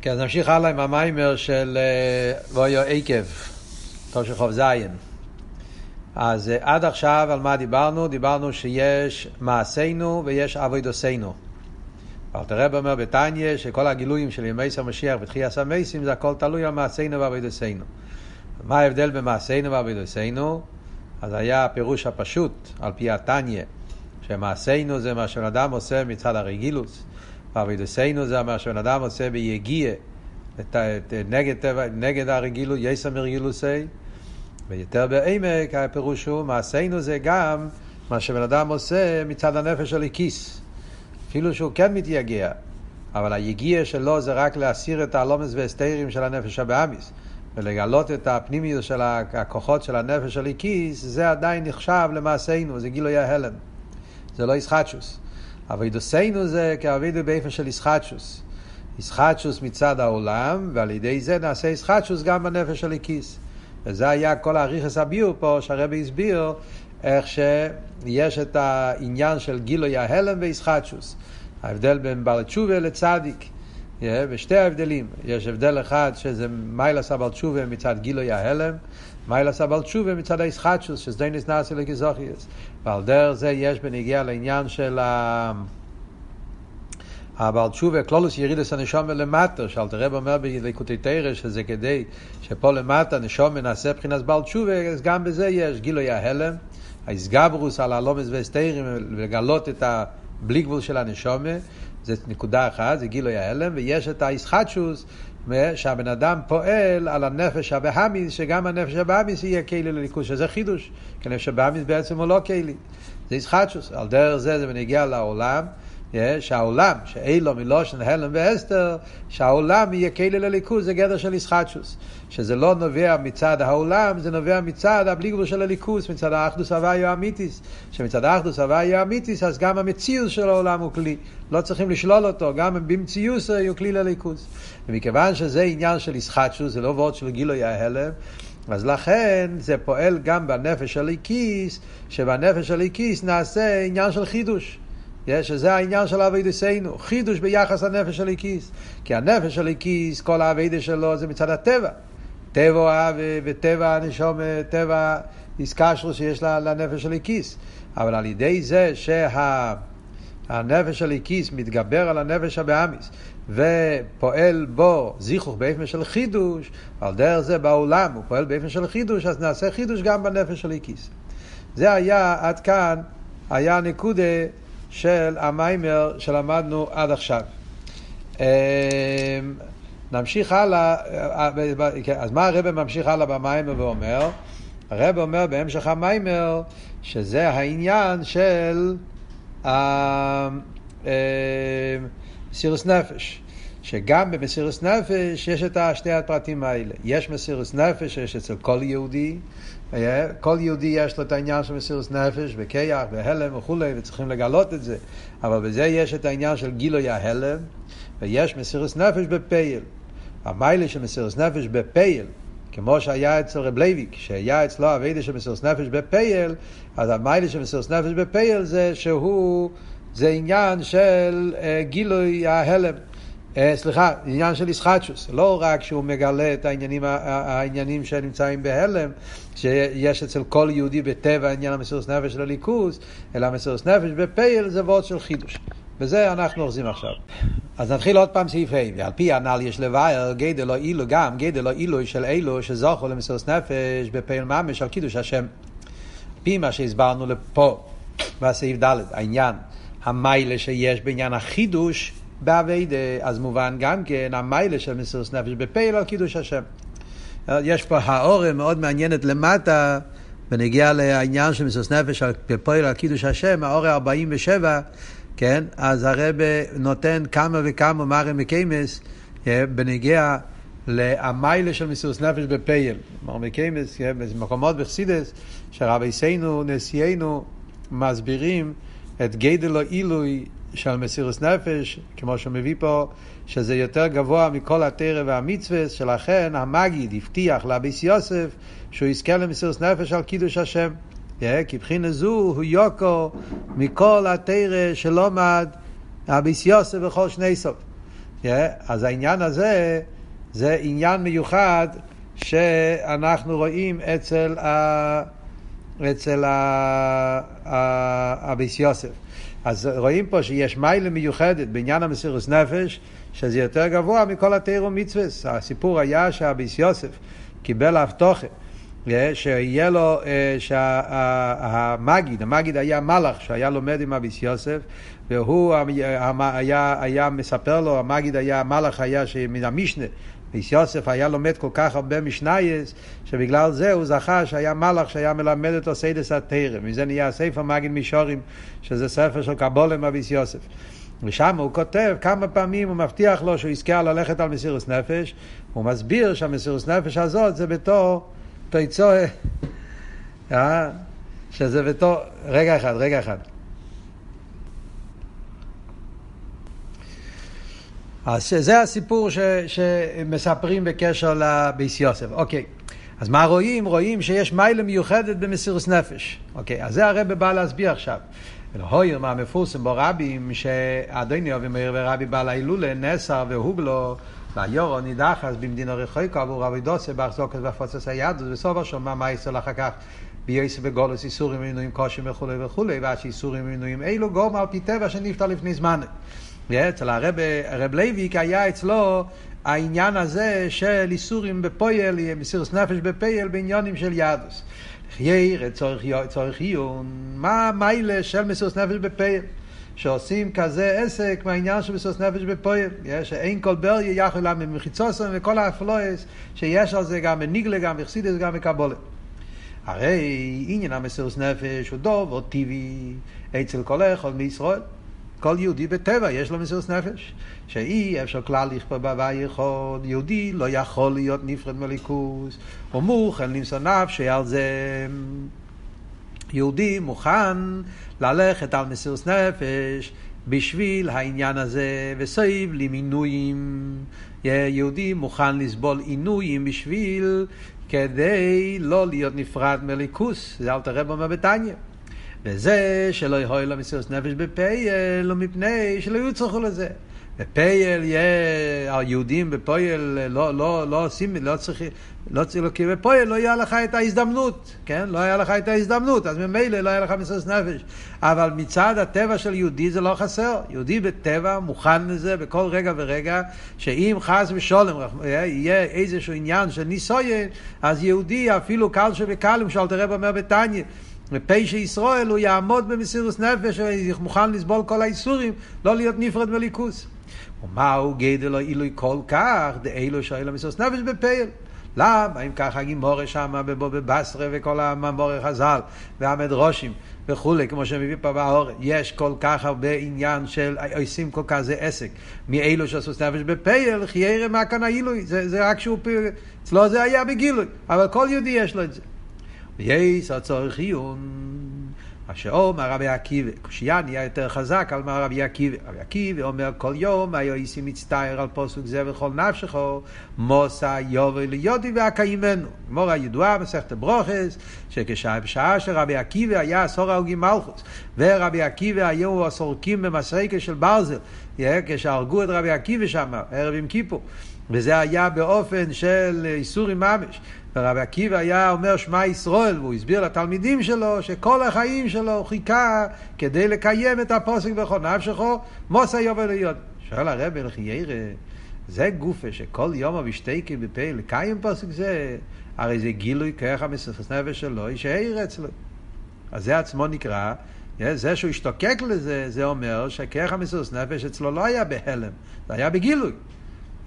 כן, אז נמשיך הלאה עם המיימר של וויו עקב, תושכוב זין. אז עד עכשיו על מה דיברנו? דיברנו שיש מעשינו ויש אבוידוסינו. אלתר רב אומר בתניא שכל הגילויים של ימי המשיח ותחייה המייסים זה הכל תלוי על מעשינו ואבוידוסינו. מה ההבדל בין מעשינו ואבוידוסינו? אז היה הפירוש הפשוט על פי התניא, שמעשינו זה מה שאדם עושה מצד הרגילוס. ואבידוסנו זה מה שבן אדם עושה ביגיע נגד, נגד הרגילוס, יסם הרגילוסי, ויותר בעמק הפירוש הוא, מעשינו זה גם מה שבן אדם עושה מצד הנפש של הכיס. אפילו שהוא כן מתייגע, אבל היגיע שלו זה רק להסיר את הלומס והסתירים של הנפש הבאמיס. ולגלות את הפנימיות של הכוחות של הנפש של הכיס, זה עדיין נחשב למעשינו, זה גילוי ההלם. זה לא ישחטשוס. אבידוסנו זה כאבידו באיפן של ישחטשוס. ישחטשוס מצד העולם, ועל ידי זה נעשה ישחטשוס גם בנפש של הכיס. וזה היה כל האריכס הביור פה, שהרבי הסביר איך שיש את העניין של גילוי ההלם וישחטשוס. ההבדל בין בעל תשובה לצדיק. Yeah, ושתי ההבדלים, יש הבדל אחד שזה מיילס הבעל תשובה מצד גילוי ההלם, מיילס הבעל תשובה מצד הישחטשוס, שזה נעשה לכזוכיוס. ועל דרך זה יש בנגיע לעניין של ה... הבעל תשובה, כלולוס ירידס הנשום למטה, שאלתר רב אומר בליקוטי תרא שזה כדי שפה למטה נשום מנסה מבחינת בעל תשובה, אז גם בזה יש גילוי ההלם, האיסגברוס על הלומס והסתירים, לגלות את הבלי גבול של הנשומה, זה נקודה אחת, זה גילוי ההלם, ויש את האיסחטשוס, שהבן אדם פועל על הנפש הבהמיס, שגם הנפש הבהמיס יהיה כלי לליכוז, שזה חידוש, כי הנפש הבהמיס בעצם הוא לא כלי. זה איסחטשוס, על דרך זה זה בנגיע לעולם. שהעולם, שאילו מלושן הלם ואסתר, שהעולם יהיה כלי לליכוז, זה גדר של ישחטשוס. שזה לא נובע מצד העולם, זה נובע מצד הבלי גבול של הליכוז, מצד האחדוס הוויו אמיתיס. שמצד האחדוס הוויו אמיתיס, אז גם המציאות של העולם הוא כלי. לא צריכים לשלול אותו, גם במציאות הוא כלי לליכוז. ומכיוון שזה עניין של ישחטשוס, זה לא וורד של גילוי ההלם, אז לכן זה פועל גם בנפש הליקיס, שבנפש הליקיס נעשה עניין של חידוש. שזה העניין של אבידסנו, חידוש ביחס לנפש של הכיס. כי הנפש של הכיס, כל האבידה שלו זה מצד הטבע. טבע וטבע הנשום, טבע איסקשרו שיש לנפש של הכיס. אבל על ידי זה שהנפש של הכיס מתגבר על הנפש הבאמיס ופועל בו זיכוך באופן של חידוש, על דרך זה בעולם הוא פועל באופן של חידוש, אז נעשה חידוש גם בנפש של הכיס. זה היה עד כאן, היה נקודה של המיימר שלמדנו עד עכשיו. אמ, נמשיך הלאה, אז מה הרב ממשיך הלאה במיימר ואומר? הרב אומר בהמשך המיימר שזה העניין של מסירות נפש. שגם במסירות נפש יש את שתי הפרטים האלה. יש מסירות נפש שיש אצל כל יהודי, כל יהודי יש לו את העניין של מסירות נפש בכוח והעלם וכולי, וצריכים לגלות את זה. אבל בזה יש את העניין של גילוי ההעלם, ויש מסירות נפש בפועל. המעלה של מסירות נפש בפועל, כמו שהיה אצל רב לייביק, שהיה אצלו עבודה של מסירות נפש בפועל, אז המעלה של מסירות נפש בפועל זה שהוא, זה עניין של uh, גילוי ההלם. אה, סליחה, עניין של ישחטשוס, לא רק שהוא מגלה את העניינים, העניינים שנמצאים בהלם, שיש אצל כל יהודי בטבע עניין המסירות נפש של הליכוז, אלא המסירות נפש בפייל זה וורד של חידוש. בזה אנחנו אוחזים עכשיו. אז נתחיל עוד פעם סעיף ה' ועל פי הנ"ל יש לבאר גדל לא אילו גם, גדל לא אילו של אילו שזוכו למסירות נפש בפייל ממש על קידוש השם. פי מה שהסברנו לפה בסעיף ד' העניין, המיילה שיש בעניין החידוש באביידה, אז מובן גם כן המיילה של מסירות נפש בפייל על קידוש השם. יש פה האורם מאוד מעניינת למטה, בנגיע לעניין של מסירות נפש בפועל על קידוש השם, האורם 47, כן? אז הרב נותן כמה וכמה מרם מקיימס בנגיע למיילה של מסירות נפש בפייל. מרם מקיימס, במקומות בחסידס, שרבי סיינו, נשיאנו, מסבירים את גדל עילוי של מסירות נפש, כמו שהוא מביא פה, שזה יותר גבוה מכל התרא והמצווה, שלכן המגיד הבטיח לאביס יוסף שהוא יזכה למסירות נפש על קידוש השם. כי בחינה זו הוא יוקו מכל התרא שלומד אביס יוסף וכל שני סוף. Yeah, אז העניין הזה זה עניין מיוחד שאנחנו רואים אצל, ה... אצל ה... הביס יוסף. אז רואים פה שיש מיילה מיוחדת בעניין המסירוס נפש, שזה יותר גבוה מכל התירו מצווה. הסיפור היה שהביס יוסף קיבל הבטוחה. שיהיה לו, שהמגיד, המגיד היה מלאך שהיה לומד עם אביס יוסף, והוא היה, היה מספר לו, המגיד היה, המלאך היה מן המשנה, אביס יוסף היה לומד כל כך הרבה משנייס, שבגלל זה הוא זכה שהיה מלאך שהיה מלמד אותו סיידס התרם, מזה נהיה ספר מגיד מישורים, שזה ספר של קבולם אביס יוסף. ושם הוא כותב כמה פעמים, הוא מבטיח לו שהוא יזכה ללכת על מסירוס נפש, הוא מסביר שהמסירוס נפש הזאת זה בתור תויצואה, אה? שזה בתור... רגע אחד, רגע אחד. אז זה הסיפור ש, שמספרים בקשר לביס יוסף. אוקיי, אז מה רואים? רואים שיש מיילה מיוחדת במסירוס נפש. אוקיי, אז זה הרב בא להסביר עכשיו. ולהויר מה מפורסם בו רבים, שאדוני אוהבים מאיר ורבי בעל ההילולה נסר והוגלו ויורו נידחס במדינה רחוקה עבור רבי דוסה באחזוקת והפוצץ היהדות וסובר שומע מה יצא לך כך בייסר וגולוס איסורים ומינויים קושים וכולי וכולי ועד שאיסורים ומינויים אלו גורם על פי טבע שנפטר לפני זמן. אצל הרב, הרב לייביק היה אצלו העניין הזה של איסורים בפויל, מסירוס נפש בפייל בעניונים של יהדוס. חיירה צורך עיון, מה מיילה של מסירוס נפש בפייל? שעושים כזה עסק מהעניין של בסוס נפש בפועל. שאין כל בריה יכול להם ממחיצוסם וכל האפלואס שיש על זה גם בניגלה, גם בחסידס, גם בקבולה. הרי עניין המסירוס נפש הוא דוב או טבעי אצל כל אחד מישראל. כל יהודי בטבע יש לו מסירוס נפש. שאי אפשר כלל לכפור בהווה יכול, יהודי לא יכול להיות נפרד מליכוס, או מוכן למסור נפשי על זה. יהודי מוכן ללכת על מסירות נפש בשביל העניין הזה, וסביב למינויים. יהודי מוכן לסבול עינויים בשביל, כדי לא להיות נפרד מליכוס, זה אל תראה במה בתניא. וזה שלא יהיו לו מסירות נפש בפייל, ומפני שלא יהיו צריכו לזה. בפייל היהודים בפייל לא, לא, לא עושים, לא צריכים, לא צריך, כי בפועל לא היה לך את ההזדמנות, כן? לא היה לך את ההזדמנות, אז ממילא לא היה לך מסירות נפש. אבל מצד הטבע של יהודי זה לא חסר. יהודי בטבע מוכן לזה בכל רגע ורגע, שאם חס ושולם יהיה איזשהו עניין של ניסויין, אז יהודי אפילו קל שבקלים, שאל תראה אומר בתניא. מפשע ישראל הוא יעמוד במסירות נפש, מוכן לסבול כל האיסורים, לא להיות נפרד מליכוס. ומהו גדל או עילוי כל כך, דאילו שואל המסירות נפש בפייל. למה? אם ככה גימורה שם בבסרה וכל הממורי חז"ל והמדרושים וכולי, כמו שמביא פה באור, יש כל כך הרבה עניין של עושים כל כך זה עסק. מאלו שעשו נפש בפייל, חיירה מה כאן העילוי, זה, זה רק שהוא, אצלו זה היה בגילוי, אבל כל יהודי יש לו את זה. ויש הצורך עיון. מה שאומר רבי עקיבא, קושייה נהיה יותר חזק על מה רבי עקיבא. רבי עקיבא אומר כל יום היה איסי מצטער על פוסק זה וכל נפשכו, מוסא יובי ליודי והקיימנו. גמור הידועה מסכת ברוכס, שכשעה שרבי עקיבא היה עשור ההוגים מלכוס, ורבי עקיבא היו הסורקים במסרקה של ברזל, כשהרגו את רבי עקיבא שם, ערב עם כיפור. וזה היה באופן של איסורים ממש. ורבי עקיבא היה אומר שמע ישראל, והוא הסביר לתלמידים שלו שכל החיים שלו חיכה כדי לקיים את הפוסק בכל נפשכו, מוסא יובל להיות. שואל הרב לכי ירא, זה גופה שכל יום אבישתקי בפה לקיים פוסק זה, הרי זה גילוי כרך המסכס נפש שלו, יישאר אצלו. אז זה עצמו נקרא, זה שהוא השתוקק לזה, זה אומר שכרך המסכס נפש אצלו לא היה בהלם, זה היה בגילוי.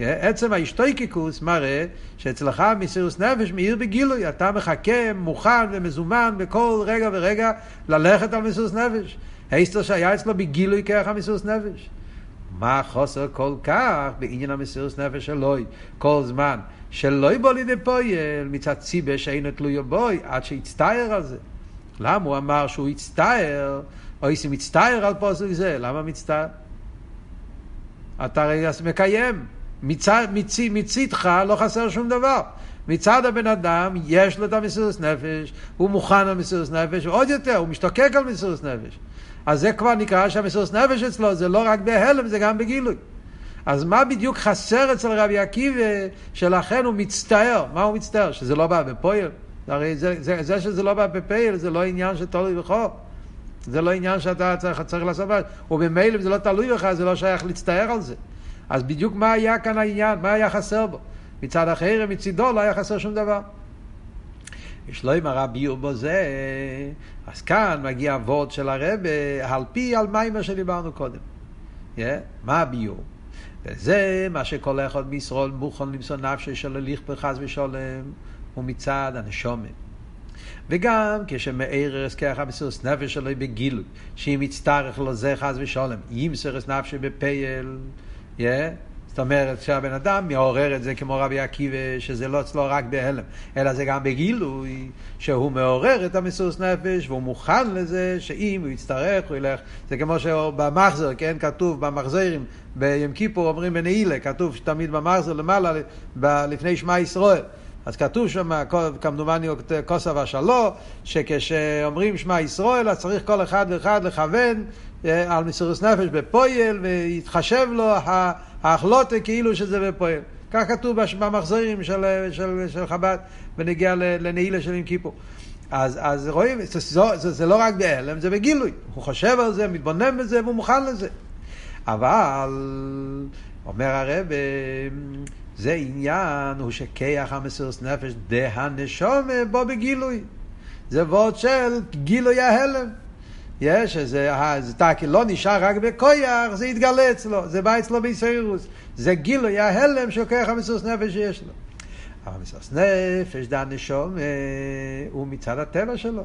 עצם ההשתויקיקוס מראה שאצלך מסירוס נפש מאיר בגילוי, אתה מחכה, מוכן ומזומן בכל רגע ורגע ללכת על מסירוס נפש. היסטר שהיה אצלו בגילוי כרך המסירוס נפש. מה חוסר כל כך בעניין המסירוס נפש אלוהי כל זמן שלא יבוא לידי פועל מצד ציבה שאינו תלוי בוי עד שיצטער על זה. למה הוא אמר שהוא יצטער, או איסי מצטער על פוסק זה? למה מצטער? אתה הרי מקיים. מצד, מצ, מצידך לא חסר שום דבר. מצד הבן אדם יש לו את המסירות נפש, הוא מוכן על מסירות נפש, ועוד יותר, הוא משתוקק על מסירות נפש. אז זה כבר נקרא שהמסירות נפש אצלו זה לא רק בהלם, זה גם בגילוי. אז מה בדיוק חסר אצל רבי עקיבא, שלכן הוא מצטער? מה הוא מצטער? שזה לא בא בפועל? הרי זה, זה, זה שזה לא בא בפועל זה לא עניין שתלוי בכו. זה לא עניין שאתה צריך, צריך לעשות, וממילא אם זה לא תלוי בך, זה לא שייך להצטער על זה. אז בדיוק מה היה כאן העניין? מה היה חסר בו? מצד אחר, מצידו, לא היה חסר שום דבר. יש לו עם הרב בו זה, אז כאן מגיע הוורד של הרבה, על פי על מיימר שדיברנו קודם. Yeah, מה הביור? וזה מה שכל אחד מישראל מוכן למסור נפשי של הליך פרחס ושולם, הוא מצד הנשומת. וגם כשמאיר ככה המסירות נפש שלו בגילוי, שאם יצטרך לו זה חס ושולם, ימסר את נפשי בפייל, yeah, זאת אומרת שהבן אדם מעורר את זה כמו רבי עקיבא, שזה לא אצלו רק בהלם, אלא זה גם בגילוי, שהוא מעורר את המסוס נפש, והוא מוכן לזה שאם הוא יצטרך, הוא ילך. זה כמו שבמחזר, כן, כתוב במחזרים, ביום כיפור אומרים בנעילה, כתוב תמיד במחזר למעלה, לפני שמע ישראל. אז כתוב שם, כמדומני כוסה ושלו, שכשאומרים שמע ישראל, אז צריך כל אחד ואחד לכוון על מסירות נפש בפועל, ויתחשב לו ההחלוטה כאילו שזה בפועל. כך כתוב במחזורים של, של, של חב"ד, בנגיע לנעילה של עם כיפור. אז, אז רואים, זה, זה, זה, זה לא רק בהלם, זה בגילוי. הוא חושב על זה, מתבונן בזה והוא מוכן לזה. אבל, אומר הרב, זה עניין הוא שכיח המסירות נפש דה הנשומה בו בגילוי. זה וורד של גילוי ההלם. יש איזה, זה טקי לא נשאר רק בכויח, זה יתגלה אצלו, זה בא אצלו בישרירוס. זה גילוי ההלם של כיח המסירות נפש שיש לו. אבל מסירות נפש דה הנשומה הוא מצד הטבע שלו.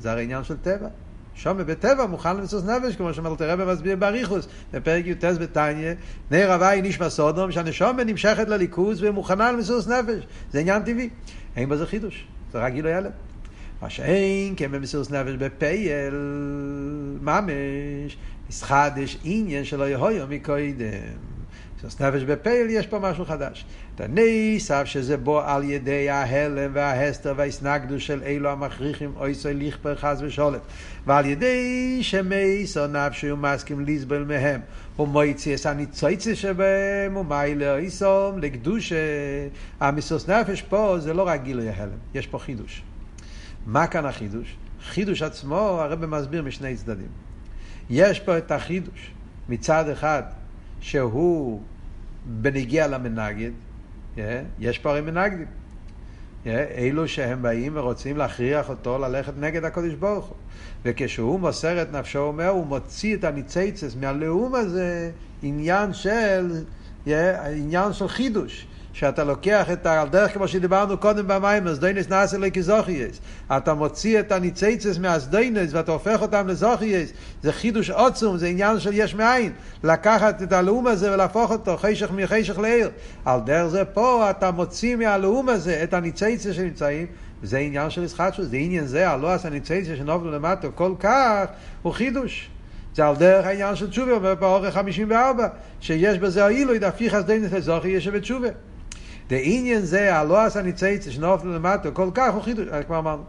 זה הרי עניין של טבע. שומע בטבע מוכן למסוס נפש, כמו שאמרת רבי מסביר באריכוס, בפרק י"ט בתניא, נר הוואי נשמע סודום, שהנשומה נמשכת לליכוז ומוכנה למסוס נפש. זה עניין טבעי. אין בזה חידוש, זה רק גילוי הלם. מה שאין כן במסוס נפש בפייל, ממש, מסחדש עניין שלא יהויו מקודם. מסירות נפש בפייל יש פה משהו חדש. הנס, אף שזה בו על ידי ההלם וההסתר וההסנגדו של אלו המכריחים אויסוי לכפר חס ושולת. ועל ידי שמייסו נפשי הוא מסכים לסבול מהם. ומויצי את הניצויצי שבהם ומיילה איסום לקדושה. המסוס נפש פה זה לא רק גילוי ההלם, יש פה חידוש. מה כאן החידוש? חידוש עצמו הרב מסביר משני צדדים. יש פה את החידוש מצד אחד שהוא בנגיע למנגד, יש פה הרי מנגדים. אלו שהם באים ורוצים להכריח אותו ללכת נגד הקודש ברוך הוא. וכשהוא מוסר את נפשו, הוא אומר, הוא מוציא את הניציצס מהלאום הזה, עניין של, עניין של חידוש. שאתה לוקח את ה... על דרך כמו שדיברנו קודם במים, אז דיינס נעשה לכזוכייס. אתה מוציא את הניציצס מהסדיינס ואתה הופך אותם לזוכייס. זה חידוש עוצום, זה עניין של יש מאין. לקחת את הלאום הזה ולהפוך אותו חשך מחשך לעיר. על דרך זה פה אתה מוציא מהלאום הזה את הניציצס שנמצאים. זה עניין של ישחטשוס, זה עניין זה, הלא עשה ניציצס שנובלו למטה כל כך, הוא חידוש. זה על דרך העניין של תשובה, אומר באורך 54, שיש בזה העילוי דהפיך אז דיינס לזוכי יש בתשובה. דעניין זה, הלא עשה ניצייצה שנופל למטה, כל כך הוא חידוש, כבר אמרנו.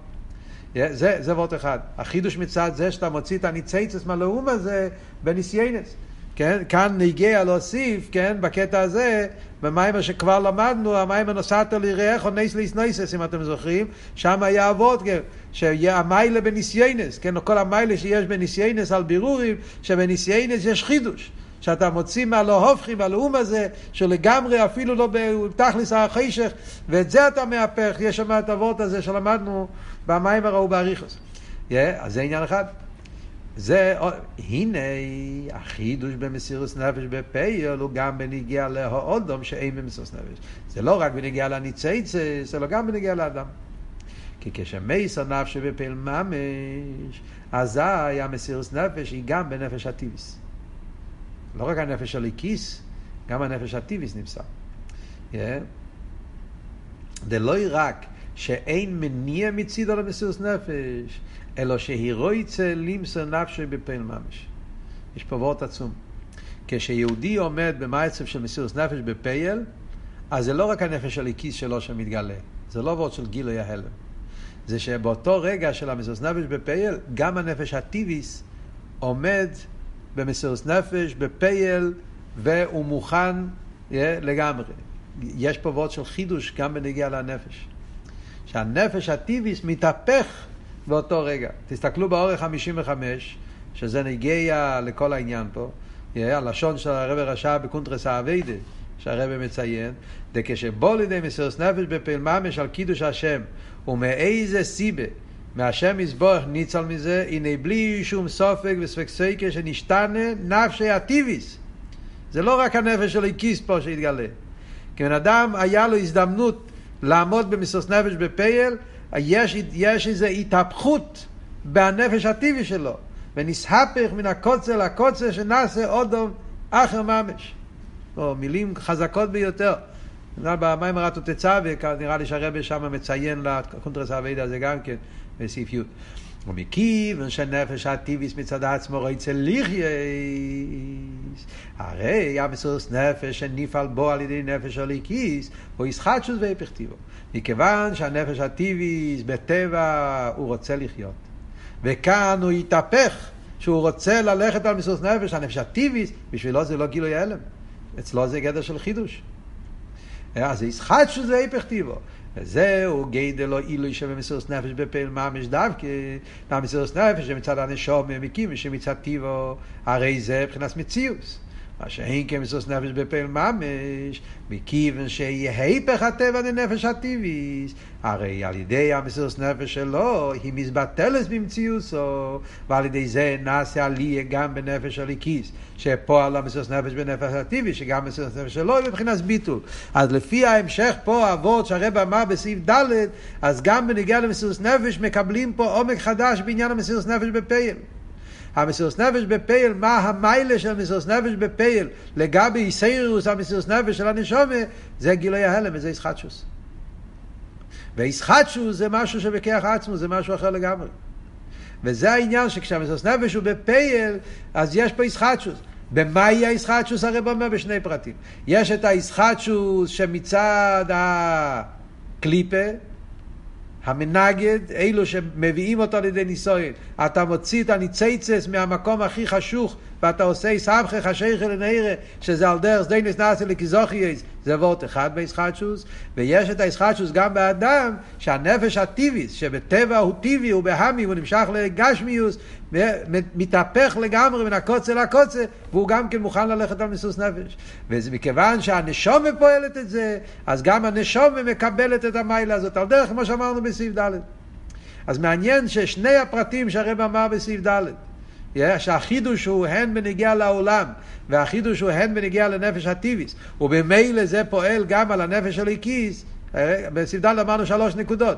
זה, זה וורט אחד. החידוש מצד זה שאתה מוציא את הניצייצס מהלאום הזה בניסיינס. כן? כאן נגיע להוסיף, כן? בקטע הזה, במיימר שכבר למדנו, המיימר נוסעת ליראך או נייס ליס נייסס, אם אתם זוכרים, שם היה אבות, כן? שיהיה המיילה בניסיינס, כן? כל המיילה שיש בניסיינס על בירורים, שבניסיינס יש חידוש. שאתה מוציא מהלא הופכי, מהלאום הזה, שלגמרי אפילו לא בתכלס החשך, ואת זה אתה מהפך, יש שם את הוורט הזה שלמדנו במים הראו באריכוס. Yeah, אז זה עניין אחד. זה, הנה החידוש במסירוס נפש בפייל הוא גם בניגיע להאודום שאין במסירוס נפש. זה לא רק בניגיע לניצייצס, זה לא גם בניגיע לאדם. כי כשמייסר נפש בפייל ממש, אזי המסירוס נפש היא גם בנפש הטיביס. לא רק הנפש הליקיס, גם הנפש הטיביס. Yeah. זה לא רק שאין מניע מצידו למסירות נפש, אלא שהיא רויצה למסר נפשי בפעיל ממש. יש פה וורט עצום. כשיהודי עומד במעצב של מסירות נפש בפייל, אז זה לא רק הנפש הליקיס שלו שמתגלה, זה לא וורט של גילוי ההלם. זה שבאותו רגע של המסירות נפש בפייל, גם הנפש הטיביס עומד במסירות נפש, בפייל, והוא מוכן yeah, לגמרי. יש פה וורד של חידוש גם בנגיע לנפש. שהנפש הטיביס מתהפך באותו רגע. תסתכלו באורך 55, שזה נגיע לכל העניין פה. Yeah, הלשון של הרב רשע בקונטרס האביידה, שהרב מציין, דכשבוא לידי מסירות נפש בפעיל ממש על קידוש השם, ומאיזה סיבה מהשם יסבורך ניצל מזה, הנה בלי שום סופק וספק סקר שנשתנה נפשי הטיביס. זה לא רק הנפש של הקיס פה שהתגלה. כי בן אדם היה לו הזדמנות לעמוד במסוס נפש בפייל, יש, יש איזו התהפכות בנפש הטבעי שלו, ונסהפך מן הקוצר לקוצר שנעשה אודום אחר ממש. או מילים חזקות ביותר. במים הרטו תצווה, נראה לי שהרבה שם מציין לקונטרס האבידה הזה גם כן, בסעיף י'. ומכיוון שהנפש הטיביס מצד עצמו רוצה לחייס, הרי המסוס נפש שנפעל בו על ידי נפש הליקיס, הוא ישחטשוס והפכתיבו. מכיוון שהנפש הטיביס בטבע הוא רוצה לחיות. וכאן הוא יתהפך, שהוא רוצה ללכת על מסוס נפש, הנפש הטיביס, בשבילו זה לא גילוי הלם. אצלו זה גדר של חידוש. אז ישחטשוס והפכתיבו. וזהו גדל או עילוי שבמסירות נפש בפעיל ממש דווקא, מהמסירות נפש שמצד הנשום מקים, שמצד טיבו, הרי זה מבחינת מציאוס. מה שאין כמסוס נפש בפעיל ממש, מכיוון שיהיה היפך הטבע לנפש הטבעיס, הרי על ידי המסוס נפש שלו, היא מזבטלת במציאוסו, ועל ידי זה נעשה עלייה גם בנפש הליקיס, שפועל המסוס נפש בנפש הטבעי, שגם המסוס נפש שלו היא מבחינת ביטול. אז לפי ההמשך פה, האבות שהרב אמר בסעיף ד', אז גם בנגיעה למסוס נפש מקבלים פה עומק חדש בעניין המסוס נפש בפעיל. המסירות נפש בפייל, מה המיילה של המסירות נפש בפייל לגבי איסיירוס המסירות נפש של הנשומה, זה גילוי ההלם וזה ישחטשוס. וישחטשוס זה משהו שבכיח עצמו, זה משהו אחר לגמרי. וזה העניין שכשהמסירות נפש הוא בפייל, אז יש פה ישחטשוס. במאי הישחטשוס הרב אומר בשני פרטים. יש את הישחטשוס שמצד הקליפה, המנגד, אלו שמביאים אותו לידי נישואין. אתה מוציא את הניציצס מהמקום הכי חשוך, ואתה עושה סבכך חשיכה לנעירה, שזה על דרך סדיינס נאסי לקיזוכייס, זה וורט אחד בישחטשוס, ויש את הישחטשוס גם באדם, שהנפש הטיביס, שבטבע הוא טיבי, הוא בהמי, הוא נמשך לגשמיוס, מתהפך לגמרי מן הקוצה לקוצה, והוא גם כן מוכן ללכת על מיסוס נפש. וזה מכיוון שהנשומה פועלת את זה, אז גם הנשומה מקבלת את המיילה הזאת, על דרך כמו שאמרנו בסעיף ד'. אז מעניין ששני הפרטים שהרב אמר בסעיף ד', שהחידוש הוא הן בנגיע לעולם, והחידוש הוא הן בנגיע לנפש הטיביס, ובמילא זה פועל גם על הנפש של הקיס, בסעיף ד' אמרנו שלוש נקודות.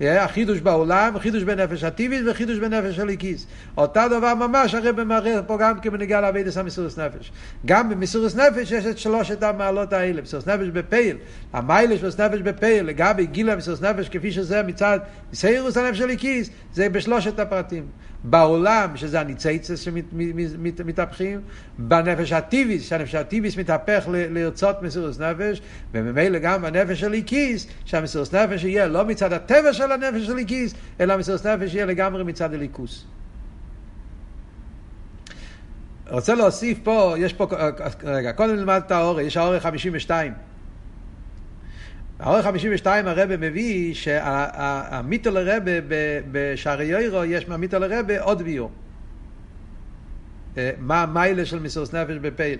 החידוש בעולם, חידוש בנפש הטיבית וחידוש בנפש הליקיס. אותה דבר ממש הרב מראה פה גם כבנגיע לאבידס המסירוס נפש. גם במסירוס נפש יש את שלושת המעלות האלה. מסירוס נפש בפייל, המיילה של נפש בפייל, לגבי גיל המסירוס נפש כפי שזה מצד סיירוס הנפש הליקיס, זה בשלושת הפרטים. בעולם, שזה הניציצס שמתהפכים, בנפש הטיביס, שהנפש הטיביס מתהפך לרצות מסירוס נפש, וממילא גם הנפש של איקיס, שהמסירוס נפש יהיה לא מצד הטבע של הנפש של איקיס, אלא מסירוס נפש יהיה לגמרי מצד הליכוס. רוצה להוסיף פה, יש פה, רגע, קודם נלמד את האורך, יש האורך 52. האורך 52 הרבה מביא שהמיתו לרבה בשערי יוירו יש מהמיתו לרבה עוד ביור. אה, מה המיילה של מסירות נפש בפייל.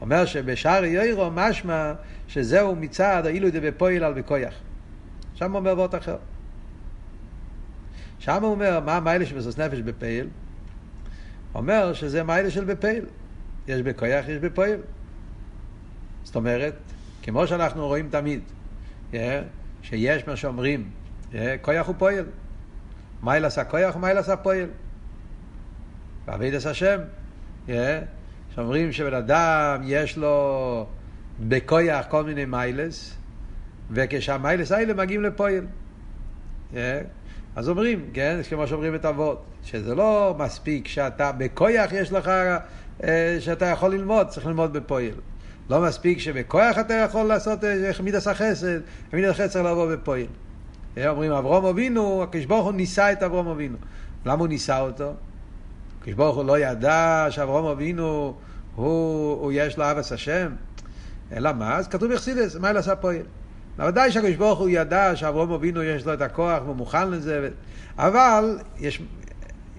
אומר שבשערי יוירו משמע שזהו מצד האילו בפועל על בכויח. שם אומר וורט אחר. שם הוא אומר מה המיילה של מסירות נפש בפייל. אומר שזה מיילה של בפייל. יש בכויח, יש בפועל. זאת אומרת, כמו שאנחנו רואים תמיד, שיש מה שאומרים, כויח הוא פועל. מיילס הכויח ומיילס הפועל. בעבידת השם, שאומרים שבן אדם יש לו בכויח כל מיני מיילס, וכשהמיילס האלה מגיעים לפועל. אז אומרים, כן, כמו שאומרים את אבות, שזה לא מספיק שאתה בכויח יש לך, שאתה יכול ללמוד, צריך ללמוד בפועל. לא מספיק שבכוח אתה יכול לעשות איך מידס החסד, מידס החסד צריך לבוא בפועל. אומרים אברום אבינו, הקדוש ברוך הוא ניסה את אברום אבינו. למה הוא ניסה אותו? הקדוש ברוך הוא לא ידע שאברום אבינו הוא, הוא יש לו אבס השם, אלא מה? אז כתוב בחסידס, מה לעשה פועל? ודאי שהקדוש ברוך הוא ידע שאברום אבינו יש לו את הכוח והוא מוכן לזה, אבל יש,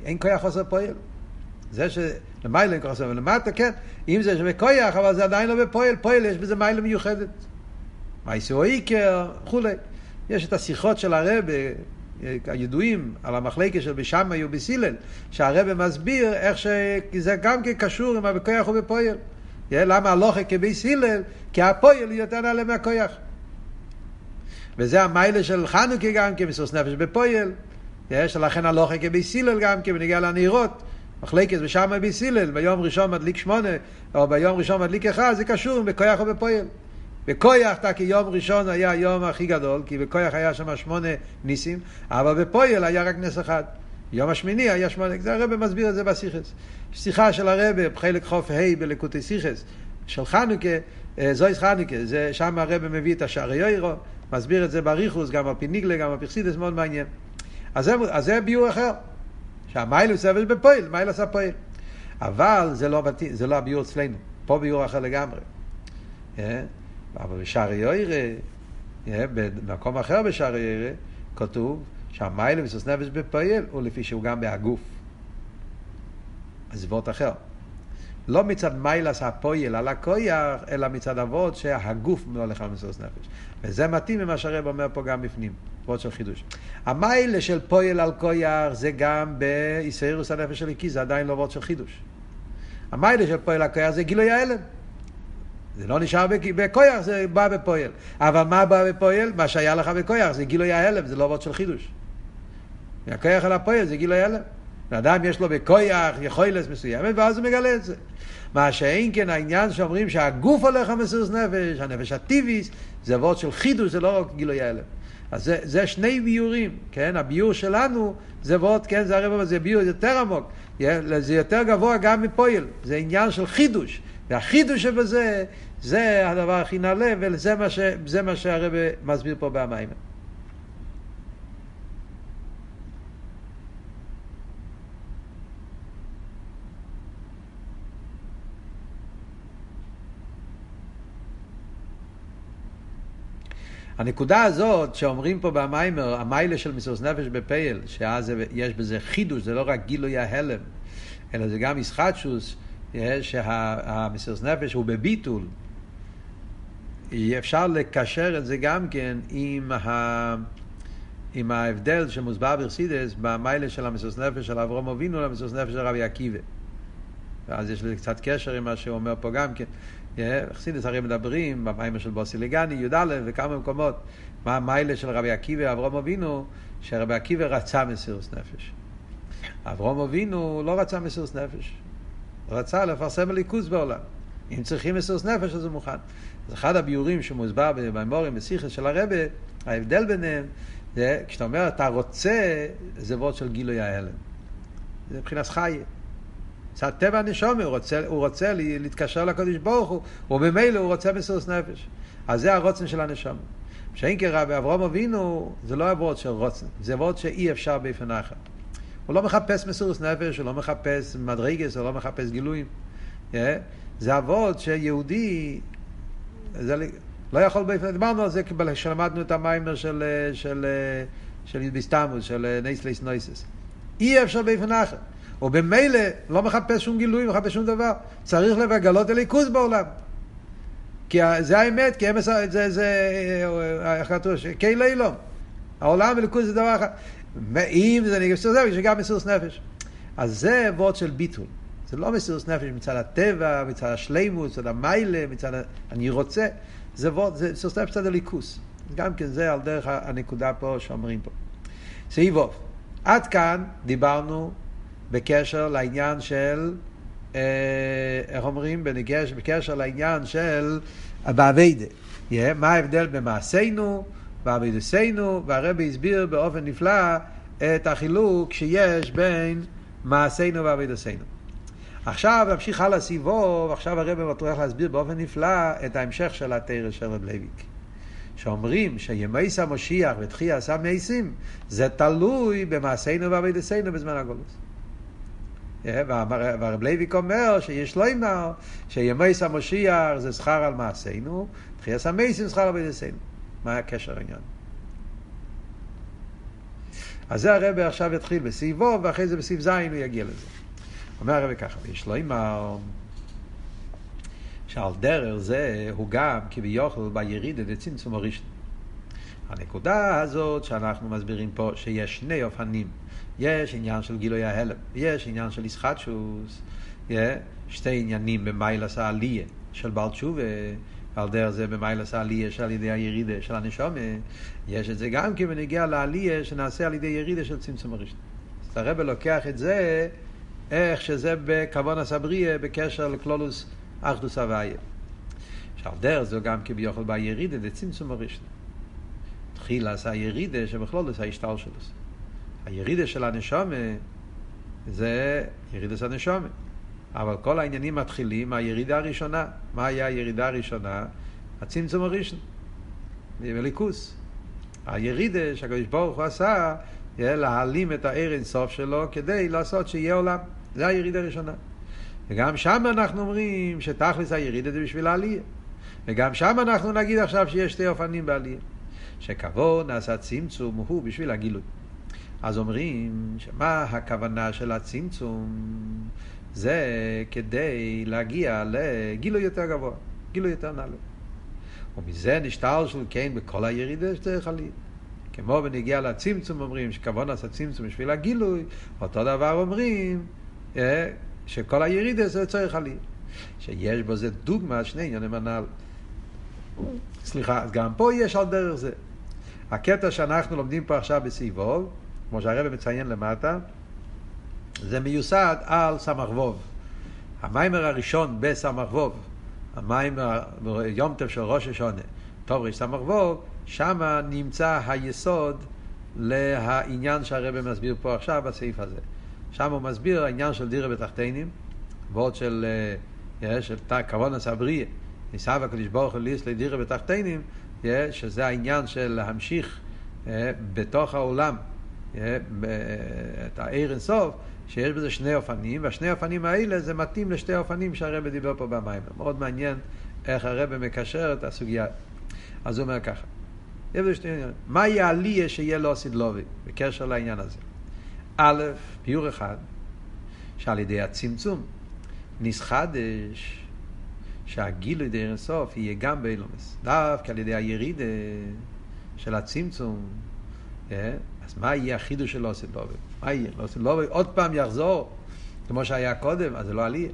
אין כוח חוסר פועל. זה אין כוח חוסר, ולמטה כן, אם זה שבכוח, אבל זה עדיין לא בפועל, פועל יש בזה מיילה מיוחדת. מייסו איקר, וכולי. יש את השיחות של הרב, הידועים על המחלקה של בשמאי ובסילל, שהרב מסביר איך שזה גם כן קשור עם הבכוח ובפועל. למה הלוכה כביס הלל? כי הפועל יותר נעלה מהכוח. וזה המיילה של חנוכה גם כן, מסירות נפש בפועל. לכן הלוכה כביס הלל גם כן, בנגיע לנהירות. מחלקת בשמאי בסילל, ביום ראשון מדליק שמונה, או ביום ראשון מדליק אחד, זה קשור עם בכוח ובפועל. בכויח, כי יום ראשון היה היום הכי גדול, כי בכויח היה שם שמונה ניסים, אבל בפועל היה רק נס אחד. יום השמיני היה שמונה, זה הרב מסביר את זה בסיכס. שיחה של הרב, חלק חוף ה' בלקוטי סיכס, של חנוכה, אה, זויס חנוכה, זה שם הרב מביא את השערי יוירו, מסביר את זה בריחוס, גם על פי ניגלה, גם על פי חסידס, מאוד מעניין. אז זה, אז זה ביור אחר, שהמיילוס סבל בפועל, מיילוס הפועל. אבל זה לא, זה לא הביור אצלנו, פה ביור אחר לגמרי. אה? אבל בשערי יוירה, במקום אחר בשערי יוירה, כתוב שהמיילה וסוס נפש בפועל הוא לפי שהוא גם בהגוף. אז זה וורט אחר. לא מצד מיילס הפועל על הכויח, אלא מצד אבות שהגוף לא לך מסוס נפש. וזה מתאים ממה שהרב אומר פה גם בפנים, וורט של חידוש. המיילה של פועל על כויח זה גם באיסאירוס הנפש של איקי, זה עדיין לא וורט של חידוש. המיילה של פועל על כויח זה גילוי ההלם. זה לא נשאר בכויח, זה בא בפועל. אבל מה בא בפועל? מה שהיה לך בכויח זה גילוי ההלם, זה לא עבוד של חידוש. מהכויח אל הפועל זה גילוי ההלם. לאדם יש לו בכויח יכולת מסוימת, ואז הוא מגלה את זה. מה שאין כן העניין שאומרים שהגוף הולך המסירות נפש, הנפש הטיביס, זה עבוד של חידוש, זה לא רק גילוי ההלם. אז זה, זה שני ביורים, כן? הביור שלנו זה ועוד, כן? זה הרב זה ביור יותר עמוק. זה יותר גבוה גם מפועל. זה עניין של חידוש. והחידוש שבזה, זה הדבר הכי נעלה, וזה מה, מה שהרב מסביר פה במים. הנקודה הזאת שאומרים פה במיימר, המיילה של מסירות נפש בפייל, שאז יש בזה חידוש, זה לא רק גילוי ההלם, אלא זה גם ישחטשוס, שהמסירות נפש הוא בביטול, אפשר לקשר את זה גם כן עם, ה... עם ההבדל שמוסבר ברסידס במיילה של המסירות נפש של אברום אבינו למסירות נפש של רבי עקיבא. ואז יש לזה קצת קשר עם מה שהוא אומר פה גם כן. חסידס הרי מדברים במיימר של בוסי לגני, י"א וכמה מקומות, מה המיילה של רבי עקיבא, אברום אבינו, שרבי עקיבא רצה מסירות נפש. אברום אבינו לא רצה מסירות נפש. רצה לפרסם הליכוז בעולם. אם צריכים מסירות נפש אז הוא מוכן. אז אחד הביורים שמוסבר במורים בסיכס של הרבה, ההבדל ביניהם, זה כשאתה אומר אתה רוצה, זה וורד של גילוי ההלם. זה מבחינת חי. זה הטבע הנשומה, הוא רוצה, הוא רוצה להתקשר לקדוש ברוך הוא, וממילא הוא רוצה מסירות נפש. אז זה הרוצן של הנשומה. שאין כרע באברום אבינו, זה לא הוורד של רוצן, זה וורד שאי אפשר באופן אחר. הוא לא מחפש מסירות נפש, הוא לא מחפש מדרגס, הוא לא מחפש גילויים. Yeah. זה אבות שיהודי, זה לא יכול, דיברנו על זה כשלמדנו את המיימר של, של, של ביסטמוס, של נייסליס נויסס. אי אפשר באופן אחר. ובמילא לא מחפש שום גילוי, לא מחפש שום דבר. צריך לגלות הליכוז בעולם. כי זה האמת, כי אמס, זה, זה, איך כתוב, כאילו לא. העולם וליכוז זה דבר אחד. אם זה נגב סרס נפש, שגם מסירות נפש. אז זה וורד של ביטול. זה לא מסירות נפש מצד הטבע, מצד השלימות, מצד המיילה, מצד ה... אני רוצה. זה וורד, זה מסירות נפש מצד הליכוס. גם כן זה על דרך הנקודה פה שאומרים פה. סעיף אוף. עד כאן דיברנו בקשר לעניין של, אה, איך אומרים? בקשר לעניין של באביידה. Yeah, מה ההבדל במעשינו? בעבידסנו, והרבי הסביר באופן נפלא את החילוק שיש בין מעשינו ועבידסנו. עכשיו נמשיך הלאה סיבוב, עכשיו הרבי מטרח להסביר באופן נפלא את ההמשך של התרא של רב לויק. שאומרים שימייס המושיח ותחייה עשה מייסים, זה תלוי במעשינו ועבידסנו בזמן הגולוס. והרב לייביק אומר שיש לו אמר שימי המושיח זה שכר על מעשינו, תחייס המייסים שכר על בדיסנו. מה הקשר העניין? אז זה הרב עכשיו יתחיל בסעיבו, ואחרי זה בסעיף ז' הוא יגיע לזה. אומר הרב ככה, ויש לו אמר שעל דרך זה הוא גם כביכול בירידה דצמצום הראשון. הנקודה הזאת שאנחנו מסבירים פה, שיש שני אופנים. יש עניין של גילוי ההלם, יש עניין של ישחטשוס, שתי עניינים במיילס העלייה של בעל תשובה, על דרך זה במיילס העלייה של על ידי הירידה של הנשומה, יש את זה גם כן בנגיע לעלייה שנעשה על ידי ירידה של צמצום הראשון. אז הרב לוקח את זה, איך שזה בכוון הסבריה בקשר לכלולוס אחדוס הוויה. שעל דרך זה גם כביכול בירידה דצמצום הראשון. תחילה עשה ירידה שבכלול השטר שלו. הירידה של הנשומה זה ירידה של הנשומה. אבל כל העניינים מתחילים מהירידה הראשונה. מה היה הירידה הראשונה? הצמצום הראשון. בליכוס. הירידה שהקדוש ברוך הוא עשה, להעלים את הער אינסוף שלו כדי לעשות שיהיה עולם. זה הירידה הראשונה. וגם שם אנחנו אומרים שתכלס הירידה זה בשביל העלייה. וגם שם אנחנו נגיד עכשיו שיש שתי אופנים בעלייה. שכבוד נעשה צמצום הוא בשביל הגילוי. אז אומרים שמה הכוונה של הצמצום? זה כדי להגיע לגילוי יותר גבוה, גילוי יותר נעלה. ומזה נשתל של כן בכל הירידה שצריך עלייה. כמו בנגיע לצמצום אומרים שכבוד נעשה צמצום בשביל הגילוי, אותו דבר אומרים אה, שכל הירידה זה צריך עלייה. שיש בו זה דוגמה, שני עניינים הנ"ל. סליחה, אז גם פה יש על דרך זה. הקטע שאנחנו לומדים פה עכשיו בסעיבוב, כמו שהרבא מציין למטה, זה מיוסד על סמ"ך ווב. המיימר הראשון בסמ"ך ווב, המיימר יום טף של ראש השונה, טוב סמ"ך ווב, שם נמצא היסוד לעניין שהרבא מסביר פה עכשיו בסעיף הזה. שם הוא מסביר העניין של דירה בתחתינים, ועוד של, אה, של כוון הסבריה, ניסה הקדוש ברוך הוא ליס לדירה בתחתינים, שזה העניין של להמשיך בתוך העולם את העיר אינסוף, שיש בזה שני אופנים, והשני אופנים האלה זה מתאים לשתי אופנים שהרבא דיבר פה במים. מאוד מעניין איך הרבא מקשר את הסוגיה. אז הוא אומר ככה, מה יהיה עליה שיהיה לו סדלובי בקשר לעניין הזה? א', ביור אחד, שעל ידי הצמצום נסחדש שהגילוי די אינסוף יהיה גם באילומס. דווקא על ידי הירידה של הצמצום. אה? אז מה יהיה החידוש של אוסי לובי? מה יהיה? אוסי לובי עוד פעם יחזור, כמו שהיה קודם, אז זה לא עלייה.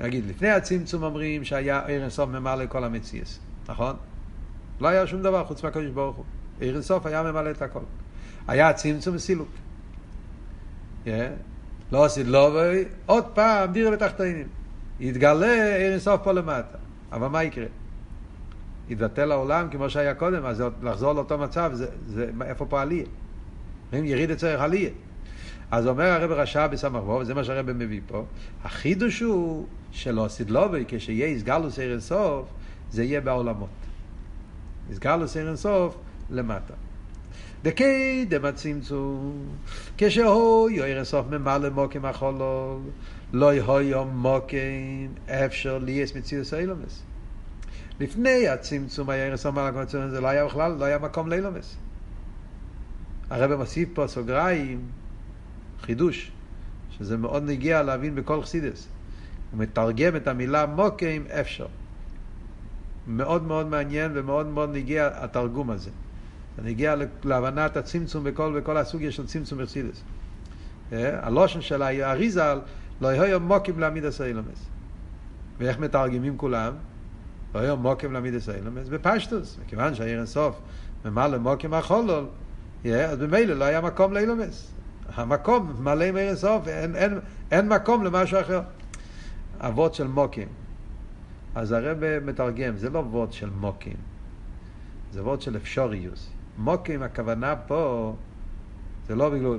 נגיד, לפני הצמצום אומרים שהיה עיר ממלא כל המציאס, נכון? לא היה שום דבר חוץ מהקדוש ברוך הוא. עיר היה ממלא את הכל. היה הצמצום וסילוק. Yeah. לא עשית לובי, עוד פעם דירה בתחתינים. יתגלה עיר אינסוף פה למטה. אבל מה יקרה? יתבטל העולם כמו שהיה קודם, אז לחזור לאותו מצב, זה, זה, איפה פה עלייה? אם יריד צריך עלייה. אז אומר הרב רשע בסמך בו, וזה מה שהרב מביא פה, החידוש הוא שלא סדלובי, כשיהיה איסגלוס עיר אינסוף, זה יהיה בעולמות. איסגלוס עיר אינסוף למטה. דקדם הצמצום, כשהו יויר אינסוף ממלא מוקים החולול, לא יהיו מוקים אפשר ליאס מציאוס אילומס. לפני הצמצום היה ערס אמר לקמצום זה לא היה בכלל, לא היה מקום לאילומס. הרב מוסיף פה סוגריים, חידוש, שזה מאוד נגיע להבין בכל חסידס. הוא מתרגם את המילה מוקים אפשר. מאוד מאוד מעניין ומאוד מאוד נגיע התרגום הזה. זה נגיע להבנת הצמצום בכל, בכל הסוגיה של צמצום בחסידס. אה, הלושן של האריזל לא יהיו מוקים להעמיד הסיילומס. ואיך מתרגמים כולם? לא יהיו מוקים להעמיד הסיילומס בפשטוס, מכיוון שהעיר אינסוף ממלא מוקים החולול, אז במילא לא היה מקום לאילומס. המקום מלא עם עיר אינסוף, אין, אין, אין מקום למשהו אחר. אבות של מוקים. אז הרב מתרגם, זה לא וורד של מוקים, זה וורד של אפשוריוס. מוקים, הכוונה פה, זה לא בגלל,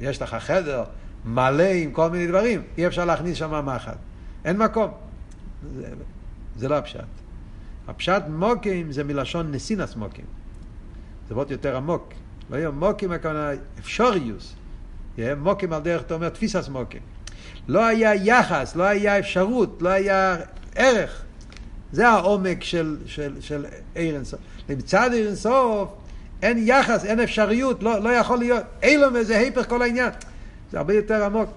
יש לך חדר, מלא עם כל מיני דברים, אי אפשר להכניס שם מחט. אין מקום. זה, זה לא הפשט. הפשט מוקים זה מלשון נסינס מוקים. זה מאוד יותר עמוק. לא יהיה מוקים הכוונה אפשוריוס. מוקים על דרך, אתה אומר, תפיסס מוקים. לא היה יחס, לא היה אפשרות, לא היה ערך. זה העומק של, של, של עיר אינסוף. מצד עיר אין יחס, אין אפשריות, לא, לא יכול להיות. אילומס זה היפך כל העניין. זה הרבה יותר עמוק.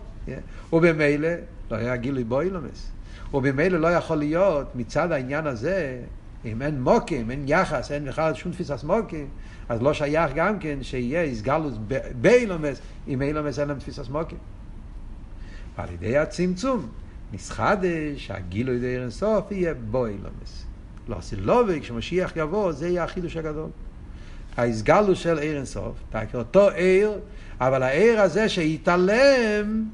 ובמילא לא היה גילוי בו אילומס. ובמילא לא יכול להיות מצד העניין הזה, אם אין מוקים, אין יחס, אין בכלל שום תפיסת מוקים, אז לא שייך גם כן שיהיה איסגלוס באילומס, אם אילומס אין להם תפיסת מוקים. ועל ידי הצמצום נסחדש שהגילוי די אינסוף יהיה בו אילומס. לא סילובי, כשמשיח יבוא, זה יהיה החידוש הגדול. ההסגלוס של עיר אינסוף, אותו עיר, אבל העיר הזה שהתעלם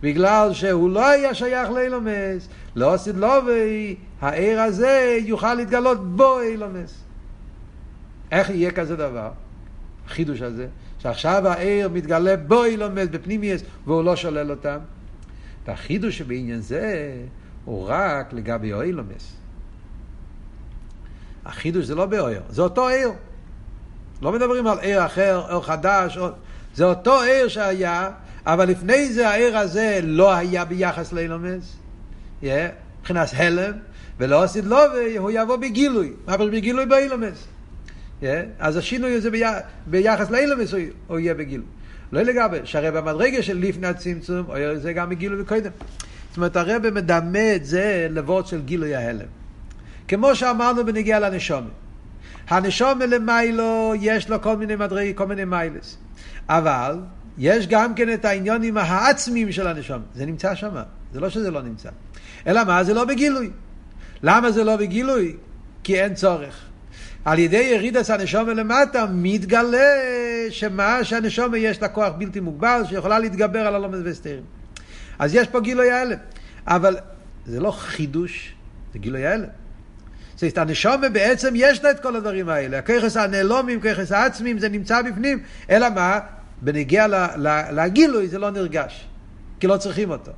בגלל שהוא לא היה שייך לאילומס, לא עשית לובי, העיר הזה יוכל להתגלות בו אילומס. איך יהיה כזה דבר? החידוש הזה, שעכשיו העיר מתגלה בו אילומס, בפנימיוס, והוא לא שולל אותם. והחידוש שבעניין זה הוא רק לגבי אילומס. החידוש זה לא באויר, זה אותו עיר. לא מדברים על עיר אחר, עיר חדש, או... זה אותו עיר שהיה, אבל לפני זה העיר הזה לא היה ביחס לאילומס, מבחינת yeah, הלם, ולא עשית לו והוא יבוא בגילוי, מה פירוש בגילוי באילומס? Yeah, אז השינוי הזה ביח, ביחס לאילומס הוא, הוא יהיה בגילוי. לא לגבי, שהרי במדרגה של לפני הצמצום, זה גם בגילוי וקודם. זאת אומרת, הרב מדמה את זה לוורד של גילוי ההלם. כמו שאמרנו בנגיעה לנשומת. הנשום למיילו יש לו כל מיני מדרגי, כל מיני מיילס. אבל יש גם כן את העניונים העצמיים של הנשום. זה נמצא שם, זה לא שזה לא נמצא. אלא מה? זה לא בגילוי. למה זה לא בגילוי? כי אין צורך. על ידי ירידת הנשום למטה מתגלה שמה שהנשום יש לה כוח בלתי מוגבל שיכולה להתגבר על הלומד וסתרים. אז יש פה גילוי ההלם. אבל זה לא חידוש, זה גילוי ההלם. זאת הנשומה בעצם יש לה את כל הדברים האלה. הככס הנעלומים, ככס העצמיים, זה נמצא בפנים. אלא מה? בנגיע לגילוי זה לא נרגש. כי לא צריכים אותו.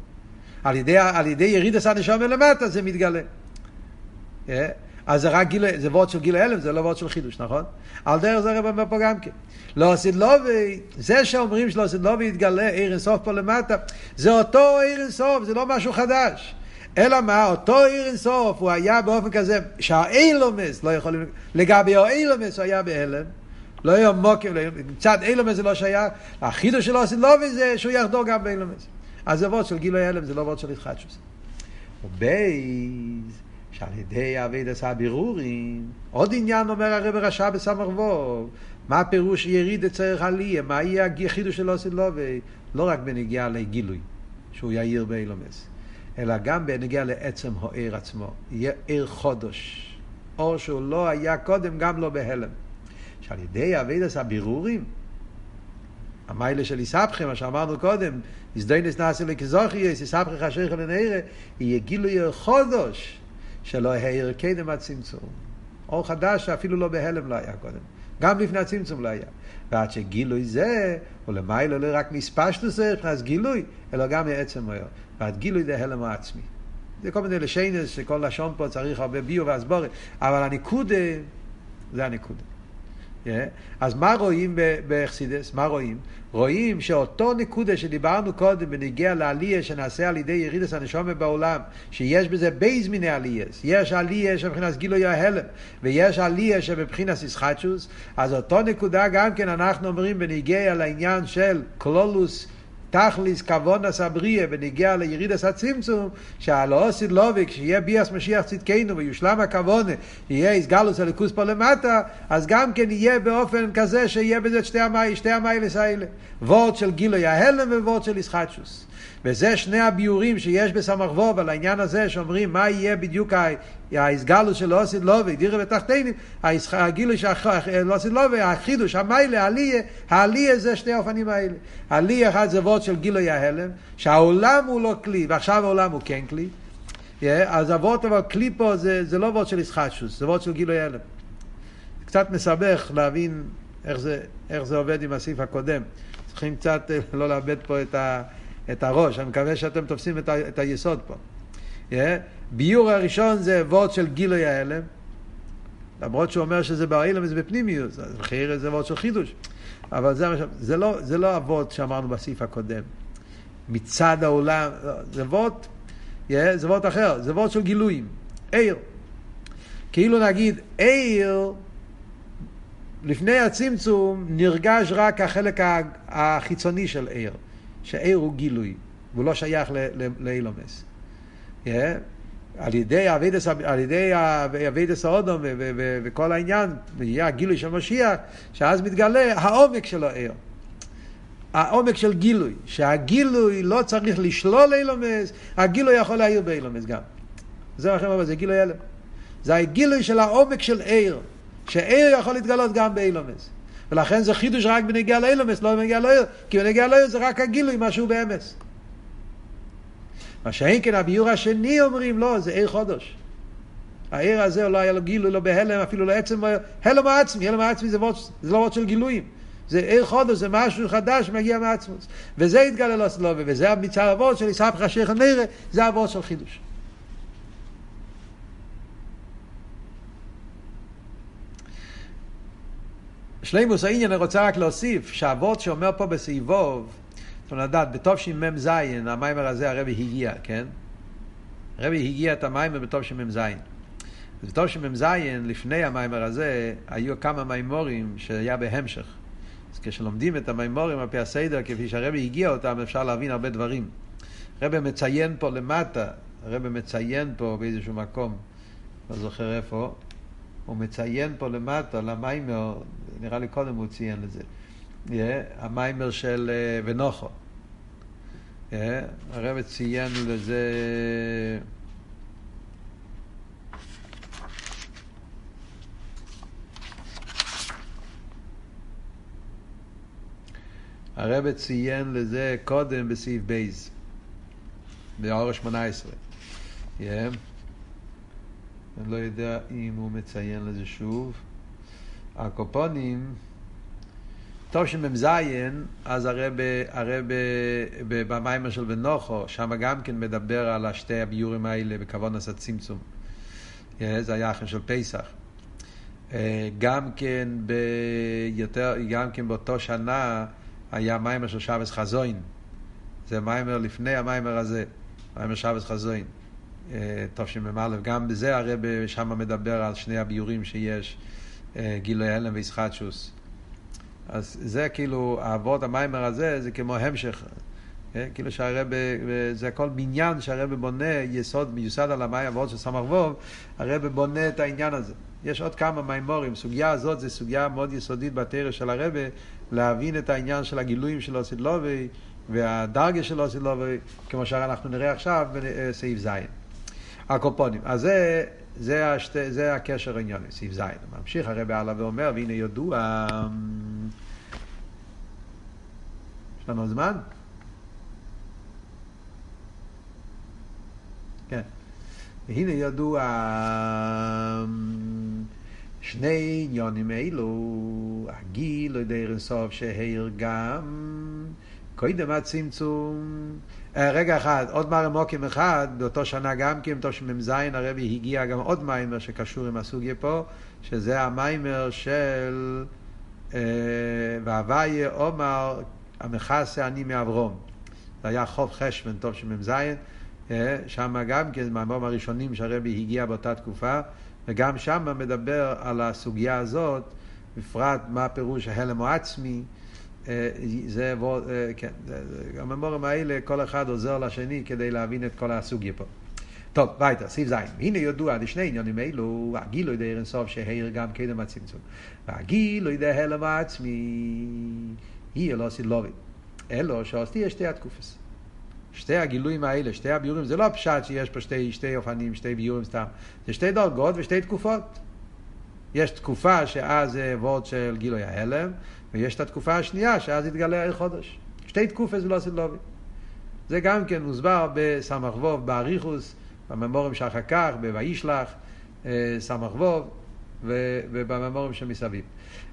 על ידי, על ידי יריד הנשומה למטה זה מתגלה. Yeah. אה? אז זה רק גילוי, זה וורד של גילוי הלם, זה לא וורד של חידוש, נכון? על דרך זה הרב אומר פה גם כן. לא עשית לובי, זה שאומרים שלא עשית לובי יתגלה עיר אינסוף פה למטה, זה אותו עיר אינסוף, זה לא משהו חדש. אלא מה, אותו עיר אינסוף הוא היה באופן כזה שהאילומס לא יכולים, לגבי האילומס הוא היה בהלם, לא היה מוקים, מצד אילומס זה לא שייך, החידוש שלו עושה לא זה שהוא יחדור גם באילומס. אז זה וורד של גילוי הלם, זה לא וורד של התחדשוס. ובייז, שעל ידי אביד עשה בירורים, עוד עניין אומר הרב רשע בסמ"ך ווב, מה הפירוש יריד אצלך עליה, מה יהיה החידוש שלו עושה לא, לא רק בנגיעה לגילוי, שהוא יאיר באילומס. אלא גם בנגיע לעצם העיר עצמו. יהיה עיר חודש. אור שהוא לא היה קודם, גם לא בהלם. שעל ידי אבידס הבירורים, המיילה של איסבכם, מה שאמרנו קודם, הזדוינס נעשה לכזוכייס, איסבכם חשך לנערה, יהיה גילוי חודש, שלא העיר קדם הצמצום. אור חדש שאפילו לא בהלם לא היה קודם. גם לפני הצמצום לא היה. ועד שגילוי זה, למעלה לא רק מספשטוס מבחינת גילוי, אלא גם מעצם היום. ועד גילוי זה הלם העצמי. זה כל מיני לשיינס שכל לשון פה צריך הרבה ביו והסבורת, אבל הניקודה, זה הניקודה. אז מה רואים באכסידס? מה רואים? רואים שאותו נקודה שדיברנו קודם בניגיע לעלייה שנעשה על ידי ירידס הנשומה בעולם, שיש בזה בייז מיני עלייס, יש עלייה שמבחינת גילוי ההלם, ויש עלייה שמבחינת איסחטשוס, אז אותו נקודה גם כן אנחנו אומרים בניגיע לעניין של קלולוס תכליס כוונס הבריאה בניגיע לירידס הצמצום, שהלא עשית לובי, כשיהיה ביאס משיח צדקנו ויושלם הכוונה, יהיה איסגלוס הליכוס פה למטה, אז גם כן יהיה באופן כזה שיהיה בזה שתי המי, שתי המיילס האלה. וורד של גילוי ההלם ווורד של איסחטשוס. וזה שני הביורים שיש בסמ"ך ווב על העניין הזה שאומרים מה יהיה בדיוק ההסגלוס של לא עשית לובי, דירה בתחתינים, הגילוי של לא עשית לובי, החידוש, המיילה, העלייה, העלייה זה שני האופנים האלה. העלייה אחד זה וורד של גילוי ההלם, שהעולם הוא לא כלי, ועכשיו העולם הוא כן כלי. אז הוורד אבל כלי פה זה, זה לא וורד של ישחטשוס, זה וורד של גילוי ההלם. קצת מסבך להבין איך זה, איך זה עובד עם הסעיף הקודם. צריכים קצת אה, לא לאבד פה את ה... את הראש, אני מקווה שאתם תופסים את, ה, את היסוד פה. ביור הראשון זה וורד של גילוי ההלם, למרות שהוא אומר שזה באילם וזה בפנימיוס, אז חייר זה וורד של חידוש. אבל זה, זה, לא, זה לא אבות שאמרנו בסעיף הקודם. מצד העולם, לא, זה וורד, זה וורד אחר, זה וורד של גילויים. עיר. כאילו נגיד, עיר, לפני הצמצום נרגש רק החלק החיצוני של עיר, שעיר הוא גילוי, והוא לא שייך לאילומס. Yeah. על ידי אבידס, על ידי אבידס האודום וכל העניין, ויהיה הגילוי של משיח, שאז מתגלה העומק של העיר. העומק של גילוי, שהגילוי לא צריך לשלול אילומס, הגילוי יכול להעיר באילומס גם. זה מה שאומר, זה גילוי הלם. זה הגילוי של העומק של עיר, שעיר יכול להתגלות גם באילומס. ולכן זה חידוש רק בנגיע לאילומס, לא בנגיע לעיר, כי בנגיע לעיר זה רק הגילוי, משהו באמס. מה שאין כן הביור השני אומרים, לא, זה עיר חודש. העיר הזה לא היה לו גילוי, לא בהלם, אפילו לעצם, לא הלם העצמי, הלם העצמי זה, זה לא וורד של גילויים. זה עיר חודש, זה משהו חדש שמגיע מעצמוס. וזה התגלה לו סלובי, וזה המצער הוורד של יספך שייך נראה, זה הוורד של חידוש. שלימוס העניין אני רוצה רק להוסיף שהאבות שאומר פה בסעיבוב צריכים לדעת, בתושמ"ז, המיימר הזה הרבי הגיע, כן? הרבי הגיע את המיימר בתושמ"ז. בתושמ"ז, לפני המיימר הזה, היו כמה מיימורים שהיה בהמשך. אז כשלומדים את המיימורים על פי הסדר, כפי שהרבי הגיע אותם, אפשר להבין הרבה דברים. הרבי מציין פה למטה, הרבי מציין פה באיזשהו מקום, לא זוכר איפה, הוא מציין פה למטה, למיימר, נראה לי קודם הוא ציין את זה. המיימר של אה, ונוחו. הרב ציין לזה... הרב ציין לזה קודם בסעיף בייז, באור 18. Yeah. אני לא יודע אם הוא מציין לזה שוב. הקופונים... תושמ"ז, אז הרבה במיימר של בנוחו, שם גם כן מדבר על השתי הביורים האלה בכוון עשה צמצום. זה היה אחרי של פסח. אה, גם כן ביותר, גם כן באותו שנה היה מיימר של שבס חזוין. זה מיימר לפני המיימר הזה, מיימר שבס חזוין. אה, תשמ"א, גם בזה הרב שם מדבר על שני הביורים שיש, אה, גילוי הלם וישחטשוס. אז זה כאילו, האבות המיימר הזה, זה כמו המשך. כן? כאילו שהרב, זה הכל בניין שהרב בונה, יסוד, מיוסד על המים אבות של סמ"ך ווב, הרב בונה את העניין הזה. יש עוד כמה מימורים, סוגיה הזאת זה סוגיה מאוד יסודית בתרא של הרב, להבין את העניין של הגילויים של אוסידלובי והדרגה של אוסידלובי, כמו שאנחנו נראה עכשיו בסעיף ז'. הקופונים. אז זה, זה, השת, זה הקשר העניוני, סעיף ז'. ממשיך הרב הלאה ואומר, והנה ידוע... יש לנו זמן? כן. והנה ידוע שני עניונים אלו, הגיל, לא יודע אינסוף שהעיר גם, קודם הצמצום, רגע אחד, עוד מרמוקים אחד, באותו שנה גם כן, תשמ"ז, הרבי הגיע גם עוד מיימר שקשור עם הסוגיה פה, שזה המיימר של אה, והוויה עומר המכסה אני מאברום. זה היה חוב חשבן תשמ"ז, אה, שם גם כן, מהמום הראשונים שהרבי הגיע באותה תקופה, וגם שם מדבר על הסוגיה הזאת, בפרט מה הפירוש ההלם הוא עצמי. אה, זה, אה, כן, הממורים האלה, כל אחד עוזר לשני כדי להבין את כל הסוגיה פה. טוב, ביתה, סעיף ז', הנה ידוע לשני עניינים אלו, הגילו ידי ערן סוף שהעיר גם קדם הצמצום. והגילו ידי הלם העצמי, היא לא סילובי. אלו שעושתי יש שתי התקופס. שתי הגילויים האלה, שתי הביורים, זה לא פשט שיש פה שתי, שתי אופנים, שתי ביורים סתם. זה שתי דרגות ושתי תקופות. יש תקופה שאז זה וורד של גילוי ההלם, ויש את התקופה השנייה שאז יתגלה העיר חודש. שתי תקופות זה לא סילובי. זה גם כן מוסבר בסמ"ך ווב, באריכוס, בממורים שאחר כך, ב"וישלח", אה, סמ"ך ווב, ובממורים שמסביב.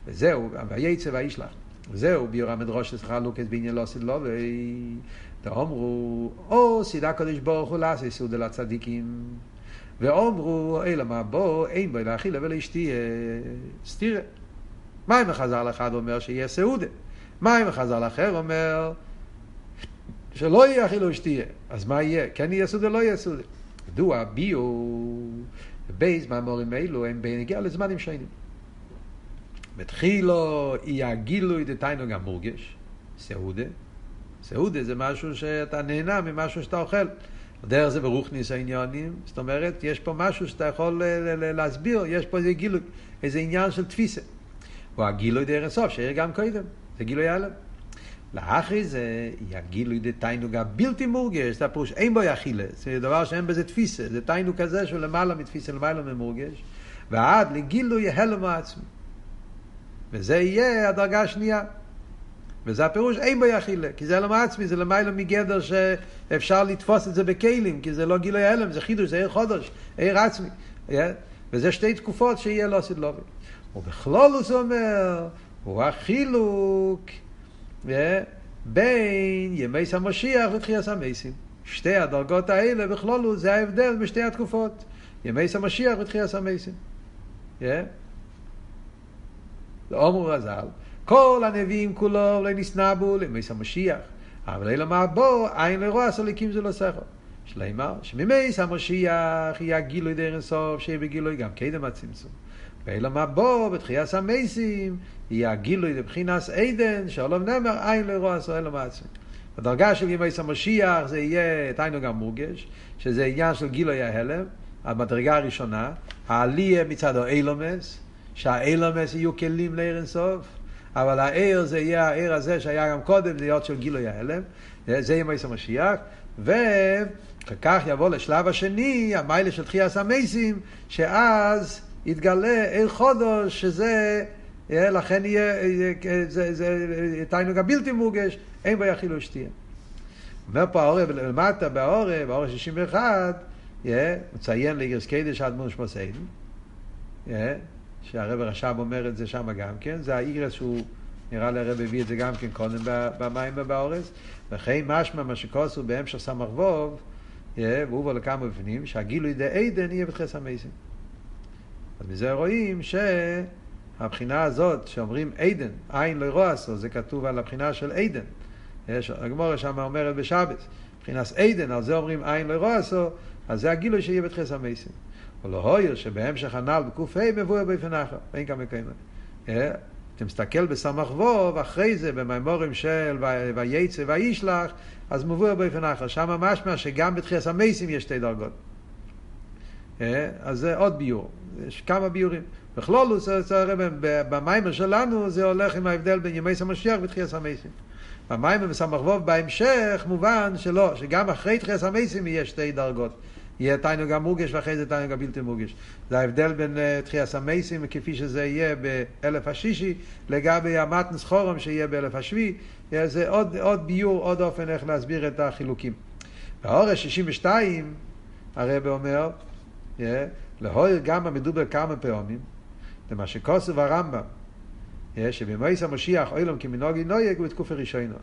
וזהו, וייצא וישלח. וזהו, ביור המדרוש אצלך לוקס בעניין לא סילובי, ואומרו, או סידה קודש ברוך הוא לעשה סעודה לצדיקים. ואומרו, אלא מה בוא, אין בו להאכילה ולאשתיה סתירה. מים החז"ל אחד אומר שיהיה סעודה. מים החז"ל אחר אומר שלא יהיה אכילו ושתייה. אז מה יהיה? כן יהיה סעודה, לא יהיה סעודה. מדוע ביו, בייז מהמורים האלו הם בנגיע לזמנים שונים. בתחילו יהיה הגילוי דתיינו גם מורגש, סעודה. סעודה זה משהו שאתה נהנה ממשהו שאתה אוכל. דרך זה ברוכניס העניונים, זאת אומרת, יש פה משהו שאתה יכול להסביר, יש פה איזה גילוי, איזה עניין של תפיסה. הוא הגילוי דרך הסוף, שיהיה גם קודם, זה גילוי הלם. לאחרי זה, יהיה גילוי דתיינוג הבלתי מורגש, זה הפירוש, אין בו יחילה, זה דבר שאין בזה תפיסה, זה תיינוג כזה שהוא למעלה מתפיסה, למעלה ממורגש, ועד לגילוי הלם העצמי. וזה יהיה הדרגה השנייה. וזה הפירוש אין בו יחילה, כי זה הלם עצמי, זה למעלה מגדר שאפשר לתפוס את זה בכלים, כי זה לא גילוי הלם, זה חידוש, זה עיר חודש, עיר עצמי. Yeah? וזה שתי תקופות שיהיה לא סדלובי. ובכלולוס אומר, הוא החילוק yeah? בין ימי המשיח לתחיית המסים. שתי הדרגות האלה בכלולוס זה ההבדל בשתי התקופות. ימי המשיח ותחיית המסים. Yeah? אומרו רז"ל, כל הנביאים כולו לא נסנבו למס המשיח. אבל אלא מה בו, אין לרוע סליקים זה לא שכל. שלמה, שממס המשיח יהיה גילוי דרך סוף, שיהיה בגילוי גם קדם הצמצום. ואלא מה בו, בתחיית המסים, יהיה הגילוי לבחינס עדן, שעולם נאמר, אין לרוע סליקים מעצמם. בדרגה של ימי המשיח זה יהיה, תיינו גם מורגש, שזה עניין של גילוי ההלם, המדרגה הראשונה, העלייה מצד האילומס, שהאילומס יהיו כלים לעיר אינסוף, אבל העיר זה יהיה העיר הזה שהיה גם קודם, להיות של גילוי ההלם, זה יהיה מייס המשיח, ואחר כך יבוא לשלב השני, המיילה של תחייה המייסים, שאז יתגלה עיר חודש, שזה, לכן יהיה, זה, זה, תיינוג הבלתי מורגש, אין בו יחילו שתייה. אומר פה העורב למטה בעורב, בעורב 61, מציין לאיגרס קדש עד מונש מוסיידן, שהרב רש"ב אומר את זה שם גם כן, זה האיגרס שהוא, נראה לי הרב הביא את זה גם כן קודם במים ובאורז, וכן משמע מה שכוסו בהמשך סמ"ך ווב, והוא בו לכמה בפנים, שהגילוי דה עדן יהיה בתחס המסים. אז מזה רואים שהבחינה הזאת שאומרים עדן, עין לא ירועסו, זה כתוב על הבחינה של עדן. הגמורה שם אומרת בשבת, מבחינת עדן, על זה אומרים עין לא ירועסו, אז זה הגילוי שיהיה בתחס המסים. או לא הויר שבהמשך הנ"ל בק"ה מבואר באופן אחר, אין כמה כמה. אתה מסתכל בסמ"ך ווב, אחרי זה במימורים של וייצא וישלח, אז מבואר באופן אחר. שם משמע שגם בתחיית המייסים יש שתי דרגות. אז זה עוד ביור, יש כמה ביורים. בכלול, במיימר שלנו זה הולך עם ההבדל בין ימי המשיח ותחיית המייסים. במיימר בסמ"ך ווב בהמשך מובן שלא, שגם אחרי תחיית המייסים יש שתי דרגות. יהיה תיינוג המורגש ואחרי זה תיינוג הבלתי מורגש. זה ההבדל בין uh, תחיית המייסים כפי שזה יהיה באלף השישי לגבי המתנס חורם שיהיה באלף השביעי. זה עוד, עוד ביור, עוד אופן איך להסביר את החילוקים. באורש 62 הרב אומר, yeah, להויר גם המדובר כמה פעמים, למה שכוסף הרמב"ם, שבמייס המשיח אוילום כמנהוגי נויג הוא בתקופה ראשונה.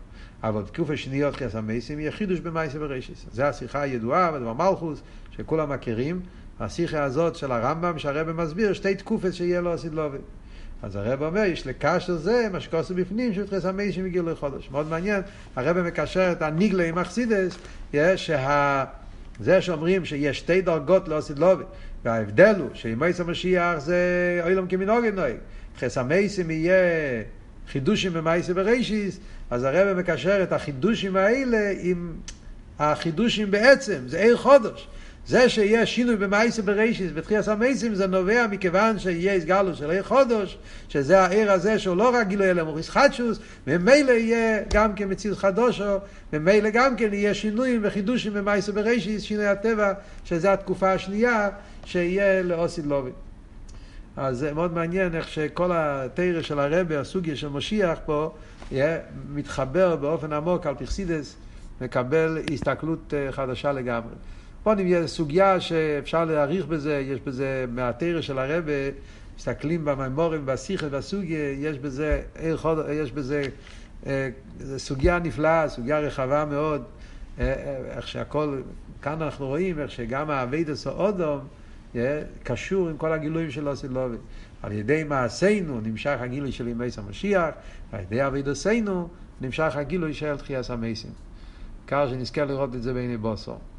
אבל בתקופה שניות חייס המייסים יהיה חידוש במייס ובראשיס. זו השיחה הידועה בדבר מלכוס, שכולם מכירים. השיחה הזאת של הרמב"ם, שהרבא מסביר שתי תקופות שיהיה לו הסדלובי. אז הרב אומר, יש לקשר זה, מה שכוסו בפנים, שבתחס המייסים הגיעו לחודש. מאוד מעניין, הרב מקשר את הניגלה עם אכסידס, שה... זה שאומרים שיש שתי דרגות לא סדלובי, וההבדל הוא שמייס המשיח זה אוילום כמנהוגי נויג. חס המייסים יהיה חידושים במייסי בראשיס, אז הרב מקשר את החידושים האלה עם החידושים בעצם, זה עיר חודש. זה שיהיה שינוי במייסי בראשיס, בתחיית המייסים, זה נובע מכיוון שיהיה הסגלו של עיר חודש, שזה העיר הזה שהוא לא רק גילוי אלא מוריס חדשוס, וממילא יהיה גם כן מציאות חדושו, וממילא גם כן יהיה שינויים וחידושים במייסי בראשיס, שינוי הטבע, שזה התקופה השנייה, שיהיה לאוסיד לובי. אז זה מאוד מעניין איך שכל התרא של הרבה, הסוגיה של משיח פה, מתחבר באופן עמוק על פרסידס, מקבל הסתכלות אה, חדשה לגמרי. פה נהיה סוגיה שאפשר להעריך בזה, יש בזה מהתרא של הרבה, מסתכלים במימורים, בשיחה, בסוגיה, יש בזה, יש בזה, אה, סוגיה נפלאה, סוגיה רחבה מאוד. איך שהכל, כאן אנחנו רואים איך שגם האביידס אודום קשור עם כל הגילויים של אוסילובי. על ידי מעשינו נמשך הגילוי של ימי המשיח, ועל ידי אביידסנו נמשך הגילוי של תחיית המסים. קר שנזכה לראות את זה בעיני בוסו.